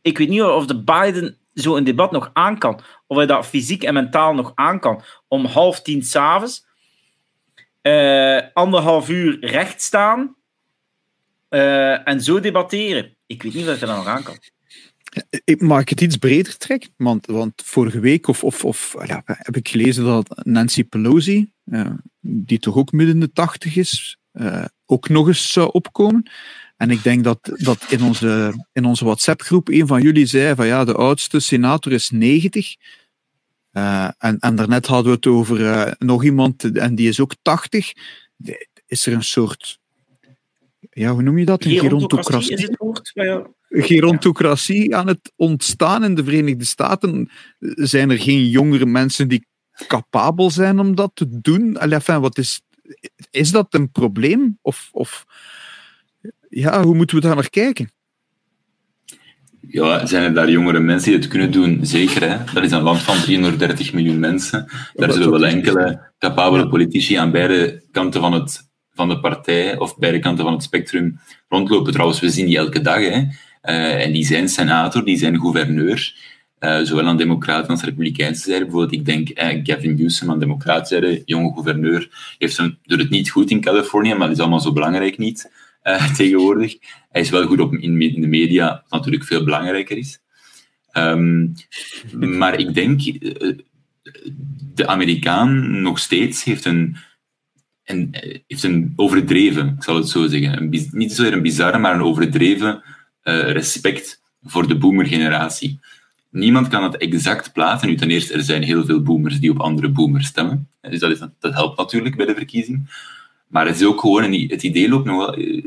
Speaker 4: Ik weet niet of de Biden zo'n debat nog aan kan. Of hij dat fysiek en mentaal nog aan kan. Om half tien s'avonds, eh anderhalf uur recht staan eh, en zo debatteren. Ik weet niet of hij dat nog aan kan.
Speaker 2: Mag ik het iets breder trekken? Want, want vorige week of, of, of, ja, heb ik gelezen dat Nancy Pelosi, eh, die toch ook midden de tachtig is, ook nog eens zou opkomen. En ik denk dat, dat in onze, in onze WhatsApp-groep een van jullie zei van ja, de oudste senator is 90. Eh, en, en daarnet hadden we het over eh, nog iemand en die is ook 80. De- Is er een soort, ja, hoe noem je dat? Een
Speaker 4: Gerontocratie
Speaker 2: gerontocratie?
Speaker 4: is het woord. Maar ja,
Speaker 2: gerontocratie aan het ontstaan in de Verenigde Staten? Zijn er geen jongere mensen die capabel zijn om dat te doen? Allee, enfin, wat is, is dat een probleem? Of, of ja, hoe moeten we daar naar kijken?
Speaker 3: Ja, zijn er daar jongere mensen die het kunnen doen? Zeker, hè. Dat is een land van 330 miljoen mensen. Daar zullen wel
Speaker 2: is-
Speaker 3: enkele capabele politici aan beide kanten van, het, van de partij, of beide kanten van het spectrum, rondlopen. Trouwens, we zien die elke dag, hè. Eh, en die zijn senator, die zijn gouverneur, eh, zowel aan democraten als republikeinse zijde. Bijvoorbeeld, ik denk eh, Gavin Newsom aan democratische zijde, jonge gouverneur, heeft hem, doet het niet goed in Californië, maar dat is allemaal zo belangrijk niet eh, tegenwoordig. Hij is wel goed op, in, de media, wat natuurlijk veel belangrijker is. Ehm, maar ik denk, eh, de Amerikaan nog steeds heeft een, een, eh, heeft een overdreven, ik zal het zo zeggen, een, niet zozeer een bizarre, maar een overdreven respect voor de boomergeneratie. Niemand kan het exact plaatsen. Ten eerste, er zijn heel veel boomers die op andere boomers stemmen. Dus dat, is, dat helpt natuurlijk bij de verkiezing. Maar het is ook gewoon, een, het idee loopt nog wel... eh,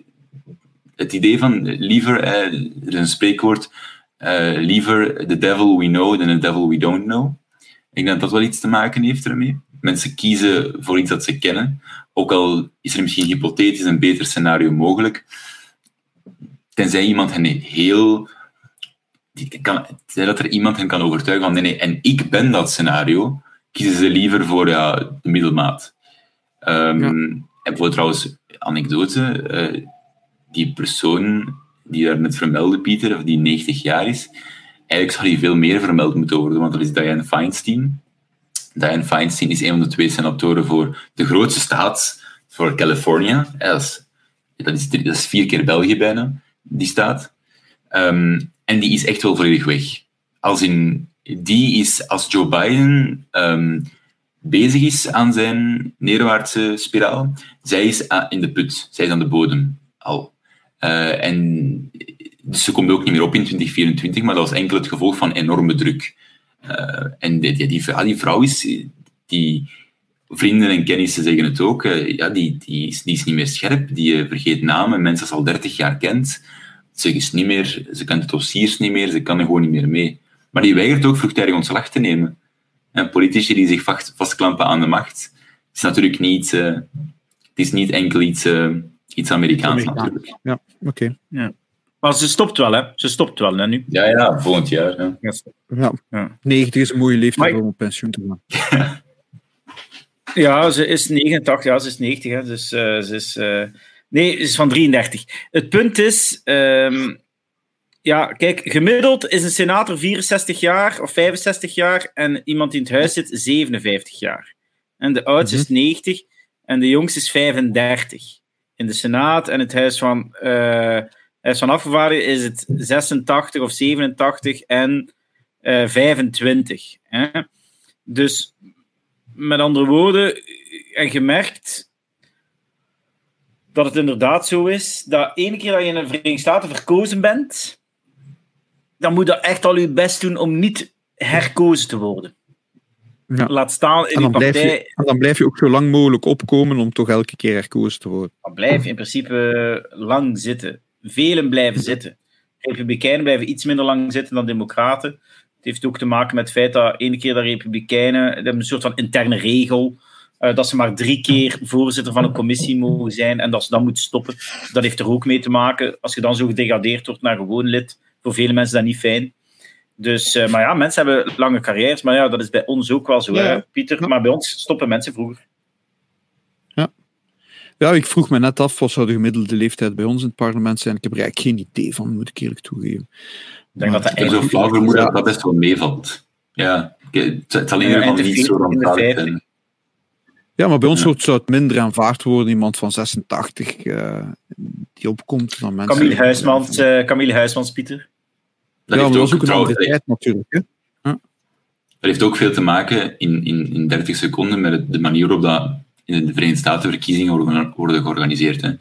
Speaker 3: Het idee van liever, eh, er is een spreekwoord, eh, liever the devil we know than the devil we don't know. Ik denk dat dat wel iets te maken heeft ermee. Mensen kiezen voor iets dat ze kennen. Ook al is er misschien hypothetisch een beter scenario mogelijk. Tenzij iemand hen heel... Kan, dat er iemand hen kan overtuigen van nee, nee, en ik ben dat scenario, kiezen ze liever voor ja, de middelmaat.
Speaker 2: Ja.
Speaker 3: En bijvoorbeeld trouwens, anekdote, eh, die persoon die daar net vermeldde, Pieter, of die 90 jaar is, eigenlijk zou die veel meer vermeld moeten worden, want dat is Dianne Feinstein. Dianne Feinstein is een van de twee senatoren voor de grootste staat, voor California. Ja, Dat is, dat is, dat is vier keer België bijna, die staat. Ehm, en die is echt wel volledig weg. Als in, die is, als Joe Biden ehm, bezig is aan zijn neerwaartse spiraal. Zij is in de put, zij is aan de bodem al. Uh, en dus ze komt ook niet meer op in 2024, maar dat was enkel het gevolg van enorme druk. Uh, en die, die, die, vrouw is, die vrienden en kennissen zeggen het ook, uh, ja, die, die is niet meer scherp, die vergeet namen, mensen al 30 jaar kent. Ze is niet meer, ze kent de dossiers niet meer, ze kan er gewoon niet meer mee. Maar die weigert ook vroegtijdig ontslag te nemen. En politici die zich vast, vastklampen aan de macht, is natuurlijk niet, uh, het is niet enkel iets, uh, iets Amerikaans, natuurlijk.
Speaker 2: Ja, oké. Ja.
Speaker 4: Maar ze stopt wel, hè? Ze stopt wel, hè, nu?
Speaker 3: Ja, ja, volgend jaar. Ja.
Speaker 2: Ja. ja. 90 is een mooie leeftijd om op pensioen te gaan.
Speaker 4: ja, ze is 89, ja, ze is 90, hè. Dus uh, ze is... nee, ze is van 33. Het punt is... Um, ja, kijk, gemiddeld is een senator 64 jaar of 65 jaar en iemand die in het huis zit 57 jaar. En de oudste is 90 mhm. en de jongste is 35. In de senaat en het huis van, uh, huis van afgevaardigden is het 86 of 87 en uh, eh, 25. Hè? Dus met andere woorden, en gemerkt dat het inderdaad zo is dat ene keer dat je in de Verenigde Staten verkozen bent, dan moet je echt al je best doen om niet herkozen te worden. Ja. Laat staan in die partij.
Speaker 2: Blijf je, dan blijf je ook zo lang mogelijk opkomen om toch elke keer herkozen te worden.
Speaker 4: Dan blijf je in principe lang zitten. Velen blijven zitten. Republikeinen blijven iets minder lang zitten dan Democraten. Het heeft ook te maken met het feit dat ene keer de Republikeinen hebben een soort van interne regel. Uh, dat ze maar drie keer voorzitter van een commissie mogen zijn en dat ze dan moeten stoppen. Dat heeft er ook mee te maken. Als je dan zo gedegradeerd wordt naar gewoon lid, voor vele mensen dat niet fijn. Dus, uh, maar ja, mensen hebben lange carrières, maar ja, dat is bij ons ook wel zo, hè, Pieter. Maar bij ons stoppen mensen vroeger.
Speaker 2: Ja. Ja, ik vroeg me net af, wat zou de gemiddelde leeftijd bij ons in het parlement zijn? Ik heb er eigenlijk geen idee van, moet ik eerlijk toegeven.
Speaker 3: Ik denk dat dat eigenlijk... zo flauw vermoeden dat dat best wel meevalt. Ja, het ieder geval niet zo zijn.
Speaker 2: Ja, maar bij ons ja. zou het minder aanvaard worden. Iemand van 86 uh, eh, die opkomt dan mensen.
Speaker 4: Camille Huismans, uh, Camille Huismans Pieter.
Speaker 2: Dat ja, heeft ook, een andere tijd natuurlijk. Hè?
Speaker 3: Dat heeft ook veel te maken in, in, in 30 seconden met de manier waarop dat in de Verenigde Staten verkiezingen worden, worden georganiseerd. Hè.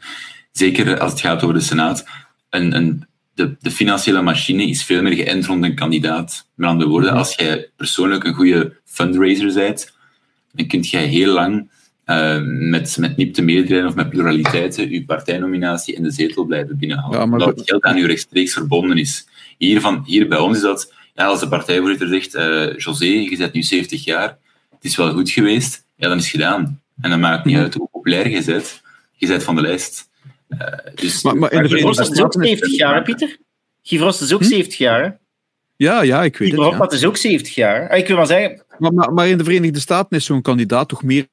Speaker 3: Zeker als het gaat over de Senaat. Een, een, de, de financiële machine is veel meer geënt rond een kandidaat. Met andere woorden, als jij persoonlijk een goede fundraiser bent, dan kun jij heel lang uh, met, met nipte meerderheden of met pluraliteiten uw partijnominatie in de zetel blijven binnenhouden. Ja, omdat het geld aan u rechtstreeks verbonden is. Hier, van, hier bij ons is dat, ja, als de partijvoorzitter zegt, uh, José, je bent nu 70 jaar, het is wel goed geweest, ja, dan is het gedaan. En dan maakt het niet uit hoe populair je bent, je bent van de lijst. Uh, dus,
Speaker 4: maar, maar in de Verenigde Staten is ook 70 jaar, Pieter? Givrost is ook hm? 70 jaar,
Speaker 2: Ja, ja, ik weet
Speaker 4: Guy het. Ja. is ook 70 jaar. Ah, ik wil maar zeggen...
Speaker 2: Maar, maar, maar in de Verenigde Staten is zo'n kandidaat toch meer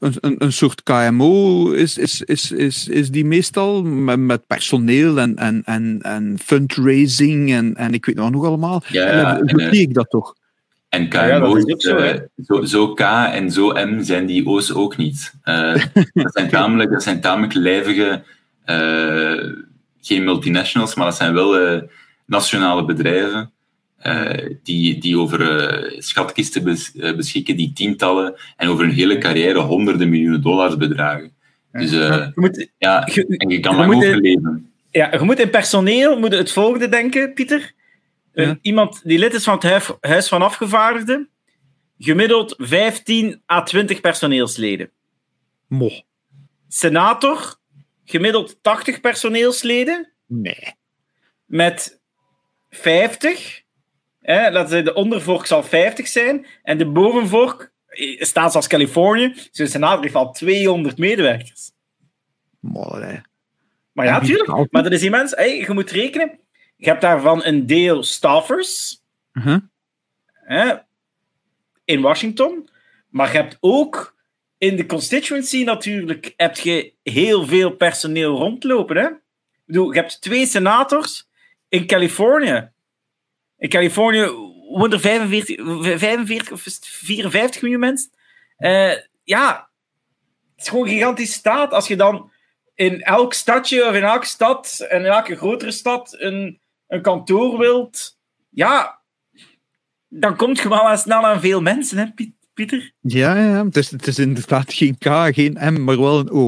Speaker 2: een, een, een soort KMO is, is, is, is, is die meestal met, met personeel en, en, en, en fundraising en, en ik weet nog nog allemaal. Ja, en dan zie ik dat toch.
Speaker 3: En KMO, ja, zo, uh, zo, zo, K en zo M zijn die O's ook niet. Uh, dat, zijn tamelijk, dat zijn tamelijk lijvige, uh, geen multinationals, maar dat zijn wel nationale bedrijven. Uh, die, die over uh, schatkisten bes, uh, beschikken die tientallen en over een hele carrière honderden miljoenen dollars bedragen. Dus je moet, ja, je, en je kan daar overleven.
Speaker 4: Ja, je moet in personeel moet het volgende denken, Pieter. Ja. iemand die lid is van het Huis van Afgevaardigden, gemiddeld 15 à 20 personeelsleden.
Speaker 2: Mo.
Speaker 4: Senator, gemiddeld 80 personeelsleden.
Speaker 2: Nee.
Speaker 4: Met 50 Hè, laten we de ondervork zal 50 zijn en de bovenvork eh, staat als Californië. Zijn senator heeft al 200 medewerkers.
Speaker 2: Mooi,
Speaker 4: Maar ja, natuurlijk. Maar dat is immens. Hey, je moet rekenen. Je hebt daarvan een deel staffers
Speaker 2: uh -huh.
Speaker 4: hè, in Washington. Maar je hebt ook in de constituency natuurlijk heb je heel veel personeel rondlopen. Hè? Ik bedoel, je hebt twee senators in Californië. In Californië wonen er 45, 45 of 54 miljoen mensen. Uh, ja, het is gewoon een gigantische staat. Als je dan in elk stadje of in elke stad, en in elke grotere stad, een, een kantoor wilt, ja, dan komt je wel snel aan veel mensen, hè, Pieter?
Speaker 2: Ja, ja het, is, het is inderdaad geen K, geen M, maar wel een O.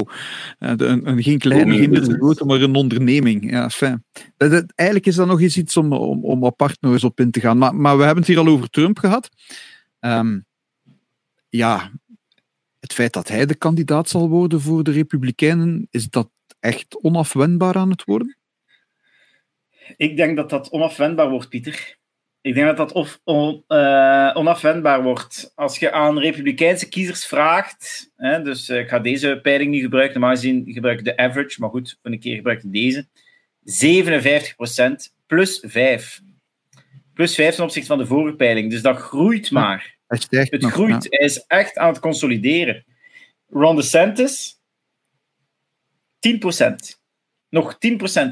Speaker 2: Uh, een, een, geen kleine, geen middelgrote, maar een onderneming. Ja, fijn. Dat, dat, eigenlijk is dat nog eens iets om, om, om apart nog eens op in te gaan. Maar, maar we hebben het hier al over Trump gehad. Um, ja, het feit dat hij de kandidaat zal worden voor de Republikeinen, is dat echt onafwendbaar aan het worden?
Speaker 4: Ik denk dat dat onafwendbaar wordt, Pieter. Ik denk dat dat of, on, uh, onafwendbaar wordt. Als je aan Republikeinse kiezers vraagt, hè, dus uh, ik ga deze peiling niet gebruiken, normaal gezien gebruik ik de average, maar goed, voor een keer gebruik ik deze. 57% plus 5. Plus 5 ten opzichte van de vorige peiling. Dus dat groeit maar.
Speaker 2: Het,
Speaker 4: het groeit. Hij is echt aan het consolideren. Ron DeSantis, 10%. Nog 10%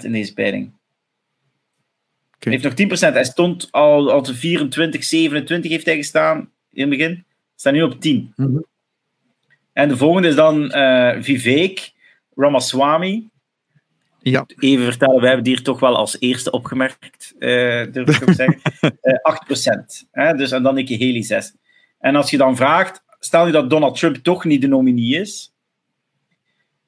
Speaker 4: in deze peiling. Hij heeft nog 10%. Hij stond al, al 24, 27 heeft hij gestaan in het begin. Staat nu op 10. Mm -hmm. En de volgende is dan uh, Vivek Ramaswamy.
Speaker 2: Ja.
Speaker 4: Even vertellen, we hebben die hier toch wel als eerste opgemerkt, uh, durf ik ook zeggen. Uh, 8%. Hè? Dus, en dan ik Haley 6. En als je dan vraagt, stel je dat Donald Trump toch niet de nominee is,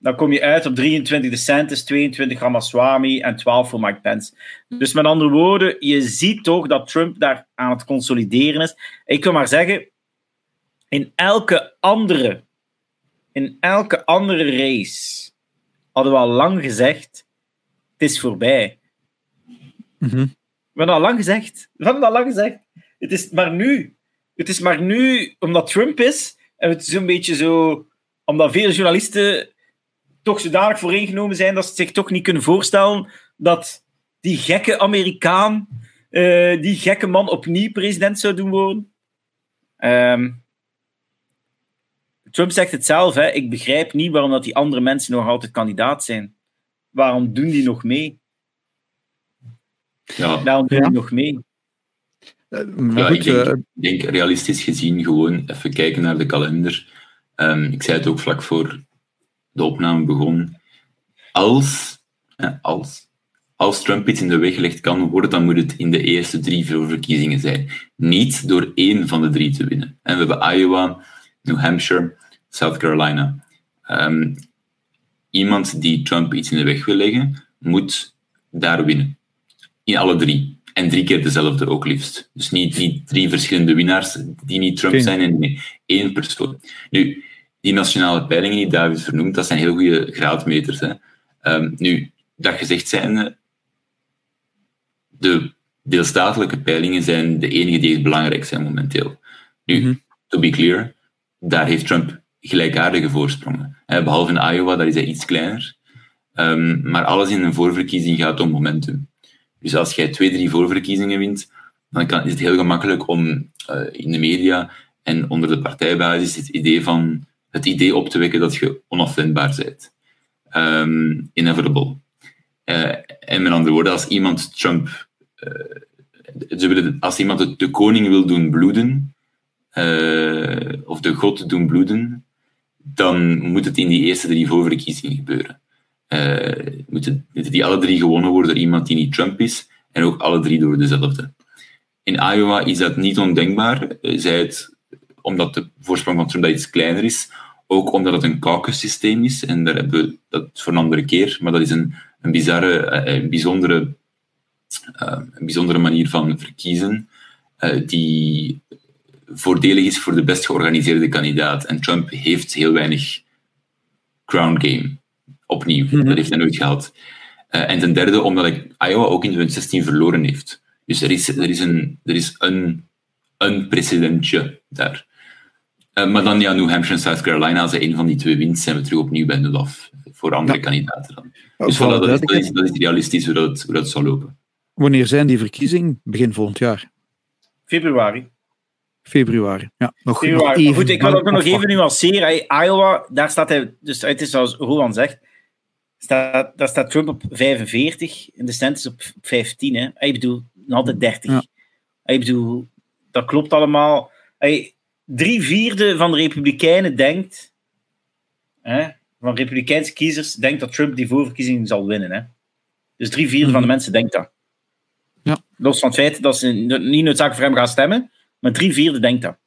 Speaker 4: dan kom je uit op 23 DeSantis, 22 Ramaswamy en 12 voor Mike Pence. Dus met andere woorden, je ziet toch dat Trump daar aan het consolideren is. Ik wil maar zeggen, in elke andere, in elke andere race hadden we al lang gezegd, het is voorbij.
Speaker 2: Mm -hmm.
Speaker 4: We hebben al lang gezegd. We hebben al lang gezegd. Het is maar nu. Het is maar nu, omdat Trump is, en het is een beetje zo, omdat veel journalisten toch zodanig vooringenomen zijn dat ze zich toch niet kunnen voorstellen dat die gekke Amerikaan, uh, die gekke man opnieuw president zou doen worden. Um, Trump zegt het zelf, hè, ik begrijp niet waarom dat die andere mensen nog altijd kandidaat zijn. Waarom doen die nog mee?
Speaker 3: Ja.
Speaker 4: Waarom doen die nog mee?
Speaker 3: Uh, ja, goed, ik denk, uh, denk, realistisch gezien gewoon even kijken naar de kalender. Um, ik zei het ook vlak voor de opname begon. Als, als, als Trump iets in de weg gelegd kan worden, dan moet het in de eerste drie verkiezingen zijn. Niet door één van de drie te winnen. En we hebben Iowa, New Hampshire, South Carolina. Um, iemand die Trump iets in de weg wil leggen, moet daar winnen. In alle drie. En drie keer dezelfde ook liefst. Dus niet, niet drie verschillende winnaars die niet Trump zijn, en één persoon. Nu, die nationale peilingen die David vernoemt, dat zijn heel goede graadmeters. Hè. Um, nu, dat gezegd zijnde, de deelstatelijke peilingen zijn de enige die belangrijk zijn momenteel. Nu, mm -hmm. to be clear, daar heeft Trump gelijkaardige voorsprongen. Hè, behalve in Iowa, daar is hij iets kleiner. Um, maar alles in een voorverkiezing gaat om momentum. Dus als jij twee, drie voorverkiezingen wint, dan kan, is het heel gemakkelijk om uh, in de media en onder de partijbasis het idee van het idee op te wekken dat je onafwendbaar bent. Inevitable. Uh, en met andere woorden, als iemand Trump, ze willen, als iemand de, koning wil doen bloeden, uh, of de god doen bloeden, dan moet het in die eerste drie voorverkiezingen gebeuren. moeten, moeten die alle drie gewonnen worden door iemand die niet Trump is, en ook alle drie door dezelfde. In Iowa is dat niet ondenkbaar, zij het omdat de voorsprong van Trump dat iets kleiner is, ook omdat het een caucus-systeem is, en daar hebben we dat voor een andere keer, maar dat is een, een bizarre, een bijzondere, uh, een bijzondere manier van verkiezen, uh, die voordelig is voor de best georganiseerde kandidaat. En Trump heeft heel weinig crown game. Opnieuw, -hmm. dat heeft hij nooit gehad. Uh, en ten derde, omdat ik Iowa ook in 2016 verloren heeft. Dus er is, er is, een, er is een, een precedentje daar. Uh, maar dan ja, New Hampshire en South Carolina, als een van die twee wint, zijn we terug opnieuw bij nul af. Voor andere ja. kandidaten dan. Dus voilà, dat, is, dat, is, dat, is, realistisch hoe dat, hoe dat zal lopen.
Speaker 2: Wanneer zijn die verkiezingen? Begin volgend jaar?
Speaker 4: Februari.
Speaker 2: Februari, ja. Nog,
Speaker 4: Februari.
Speaker 2: nog even,
Speaker 4: Goed, ik wil ook nog even nuanceren. Hey, Iowa, daar staat hij, dus het is zoals Roland zegt, staat, daar staat Trump op 45 en de Stentis op 15. Hè. Ik bedoel, nog altijd 30.
Speaker 2: Ja.
Speaker 4: Ik bedoel, dat klopt allemaal. Hey, drie vierde van de Republikeinen denkt, hè, van Republikeinse kiezers, denkt dat Trump die voorverkiezing zal winnen. Hè. Dus drie vierde van de mensen denkt dat.
Speaker 2: Ja.
Speaker 4: Los van het feit dat ze niet noodzakelijk voor hem gaan stemmen, Maar drie vierde denkt dat.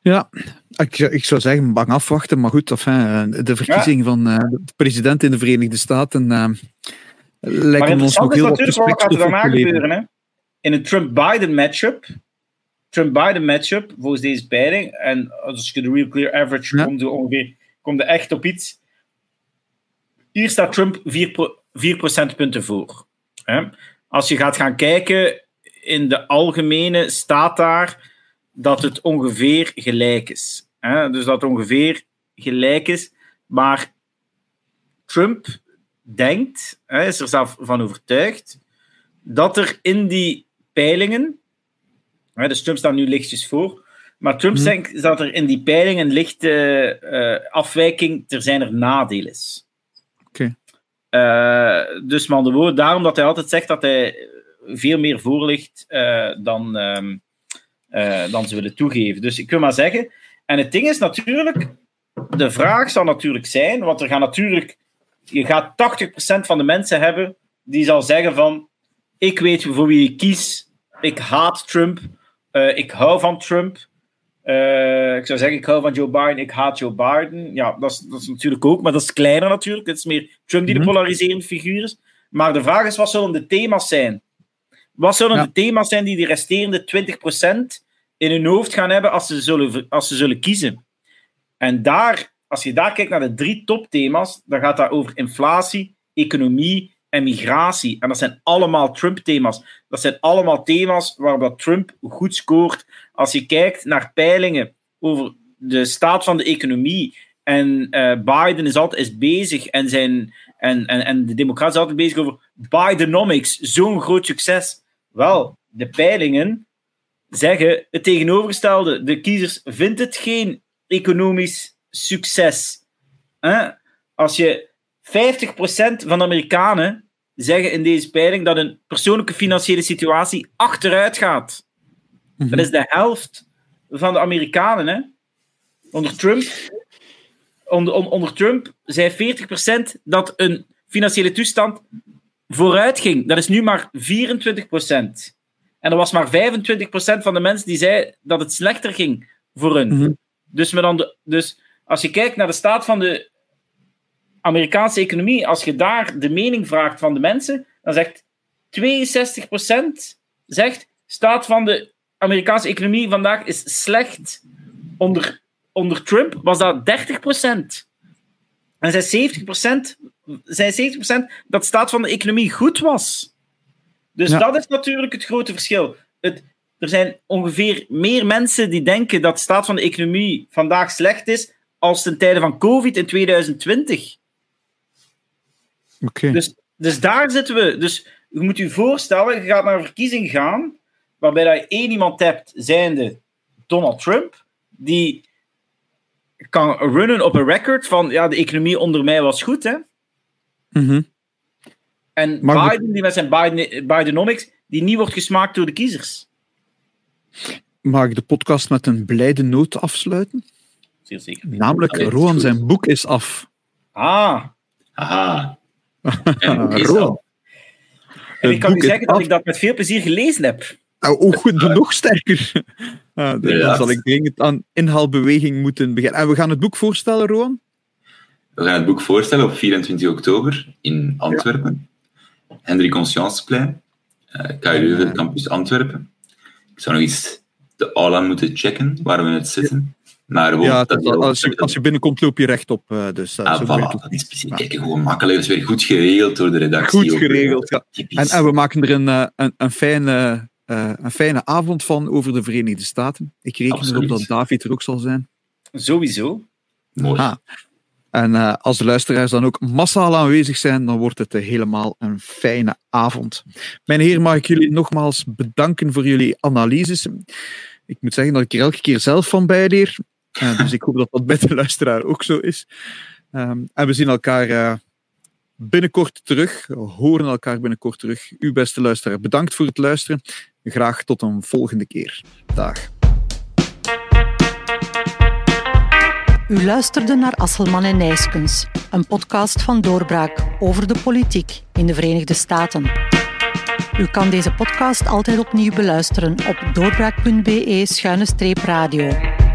Speaker 2: Ja, ik, ik zou zeggen, bang afwachten. Maar goed, enfin, de verkiezing van uh, de president in de Verenigde Staten uh, lijkt ons nog heel wat
Speaker 4: wat gaat er daarna gebeuren. Hè? In een Trump-Biden matchup, Trump-Biden matchup, volgens deze peiling, en als je de real clear average ja. komt, ongeveer, komt er echt op iets. Hier staat Trump 4, 4 procentpunten voor. Hè? Als je gaat gaan kijken, in de algemene staat daar dat het ongeveer gelijk is. Hè? Dus dat ongeveer gelijk is. Maar Trump denkt, hè, is er zelf van overtuigd, dat er in die peilingen, hè, dus Trump staat nu lichtjes voor, maar Trump hmm. denkt dat er in die peilingen lichte uh, afwijking ter zijn er nadeel is.
Speaker 2: Oké.
Speaker 4: Okay. Uh, dus man de woord, daarom dat hij altijd zegt dat hij veel meer voor ligt uh, dan, um, dan ze willen toegeven. Dus ik wil maar zeggen, en het ding is natuurlijk, de vraag zal natuurlijk zijn, want er gaan natuurlijk, je gaat 80% van de mensen hebben die zal zeggen van, ik weet voor wie ik kies, ik haat Trump, uh, ik hou van Trump. Uh, ik zou zeggen, ik hou van Joe Biden, ik haat Joe Biden. Ja, dat is, dat is natuurlijk ook, maar dat is kleiner natuurlijk. Het is meer Trump die de mhm. polariserende figuur is. Maar de vraag is, wat zullen de thema's zijn? Wat zullen ja. de thema's zijn die die resterende 20% in hun hoofd gaan hebben als ze zullen, als ze zullen kiezen. En daar, als je daar kijkt naar de drie topthema's, dan gaat dat over inflatie, economie en migratie. En dat zijn allemaal Trump-thema's. Dat zijn allemaal thema's waarop Trump goed scoort. Als je kijkt naar peilingen over de staat van de economie. En uh, Biden is altijd bezig en, zijn, en, en, en de Democraten zijn altijd bezig over Bidenomics. Zo'n groot succes. Wel, de peilingen zeggen het tegenovergestelde. De kiezers vindt het geen economisch succes. Als je 50% van de Amerikanen zeggen in deze peiling dat een persoonlijke financiële situatie achteruit gaat. Dat is de helft van de Amerikanen. Hè? Onder Trump, onder, onder Trump zei 40% dat een financiële toestand vooruit ging. Dat is nu maar 24%. En er was maar 25% van de mensen die zei dat het slechter ging voor hun. Mhm. dus, met dan dus als je kijkt naar de staat van de Amerikaanse economie, als je daar de mening vraagt van de mensen, dan zegt 62% zegt staat van de Amerikaanse economie vandaag is slecht. Onder, onder Trump was dat 30%. En zei 70%, zei 70% dat de staat van de economie goed was. Dus dat is natuurlijk het grote verschil. Het, er zijn ongeveer meer mensen die denken dat de staat van de economie vandaag slecht is als ten tijde van COVID in 2020.
Speaker 2: Okay.
Speaker 4: Dus, dus daar zitten we. Dus je moet je voorstellen, je gaat naar een verkiezing gaan waarbij je één iemand hebt, zijnde Donald Trump, die kan runnen op een record van ja, de economie onder mij was goed, hè?
Speaker 2: Mm
Speaker 4: en Biden, die met zijn Biden, Bidenomics, die niet wordt gesmaakt door de kiezers.
Speaker 2: Mag ik de podcast met een blijde noot afsluiten?
Speaker 4: Zeer zeker.
Speaker 2: Namelijk, Roan zijn boek is af.
Speaker 4: Ah.
Speaker 3: Aha.
Speaker 2: Roan.
Speaker 4: En ik kan u zeggen dat ik dat met veel plezier gelezen heb.
Speaker 2: Nou, oh, goed, nog sterker. Ah, dan zal ik dringend aan inhaalbeweging moeten beginnen. En we gaan het boek voorstellen, Roan?
Speaker 3: We gaan het boek voorstellen op 24 oktober in Antwerpen. Hendrik Conscienceplein, uh, KU Leuven, campus Antwerpen. Ik zou nog eens de aula moeten checken waar we het zitten. Maar
Speaker 2: ja, dat als, je, als je binnenkomt, loop je rechtop. Uh, dus,
Speaker 3: ah, voilà, dat is ja. Kijk, gewoon makkelijk. Dat is weer goed geregeld door de redactie.
Speaker 2: Goed geregeld, ja. En, en, we maken er een, een, een fijne, uh, een fijne avond van over de Verenigde Staten. Ik reken erop dat David er ook zal zijn.
Speaker 4: Sowieso.
Speaker 3: Mooi. Ah.
Speaker 2: En uh, als de luisteraars dan ook massaal aanwezig zijn, dan wordt het uh, helemaal een fijne avond. Mijn heer, mag ik jullie nogmaals bedanken voor jullie analyses. Ik moet zeggen dat ik er elke keer zelf van bijleer. Uh, dus ik hoop dat dat bij de luisteraar ook zo is. Um, en we zien elkaar binnenkort terug. We horen elkaar binnenkort terug. Uw beste luisteraar, bedankt voor het luisteren. Graag tot een volgende keer. Dag.
Speaker 1: U luisterde naar Asselman en Nijskens, een podcast van Doorbraak over de politiek in de Verenigde Staten. U kan deze podcast altijd opnieuw beluisteren op doorbraak.be-radio.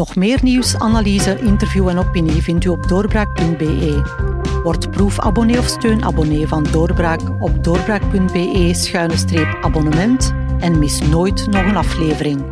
Speaker 1: Nog meer nieuws, analyse, interview en opinie vindt u op doorbraak.be. Word proefabonnee of steunabonnee van Doorbraak op doorbraak.be-abonnement en mis nooit nog een aflevering.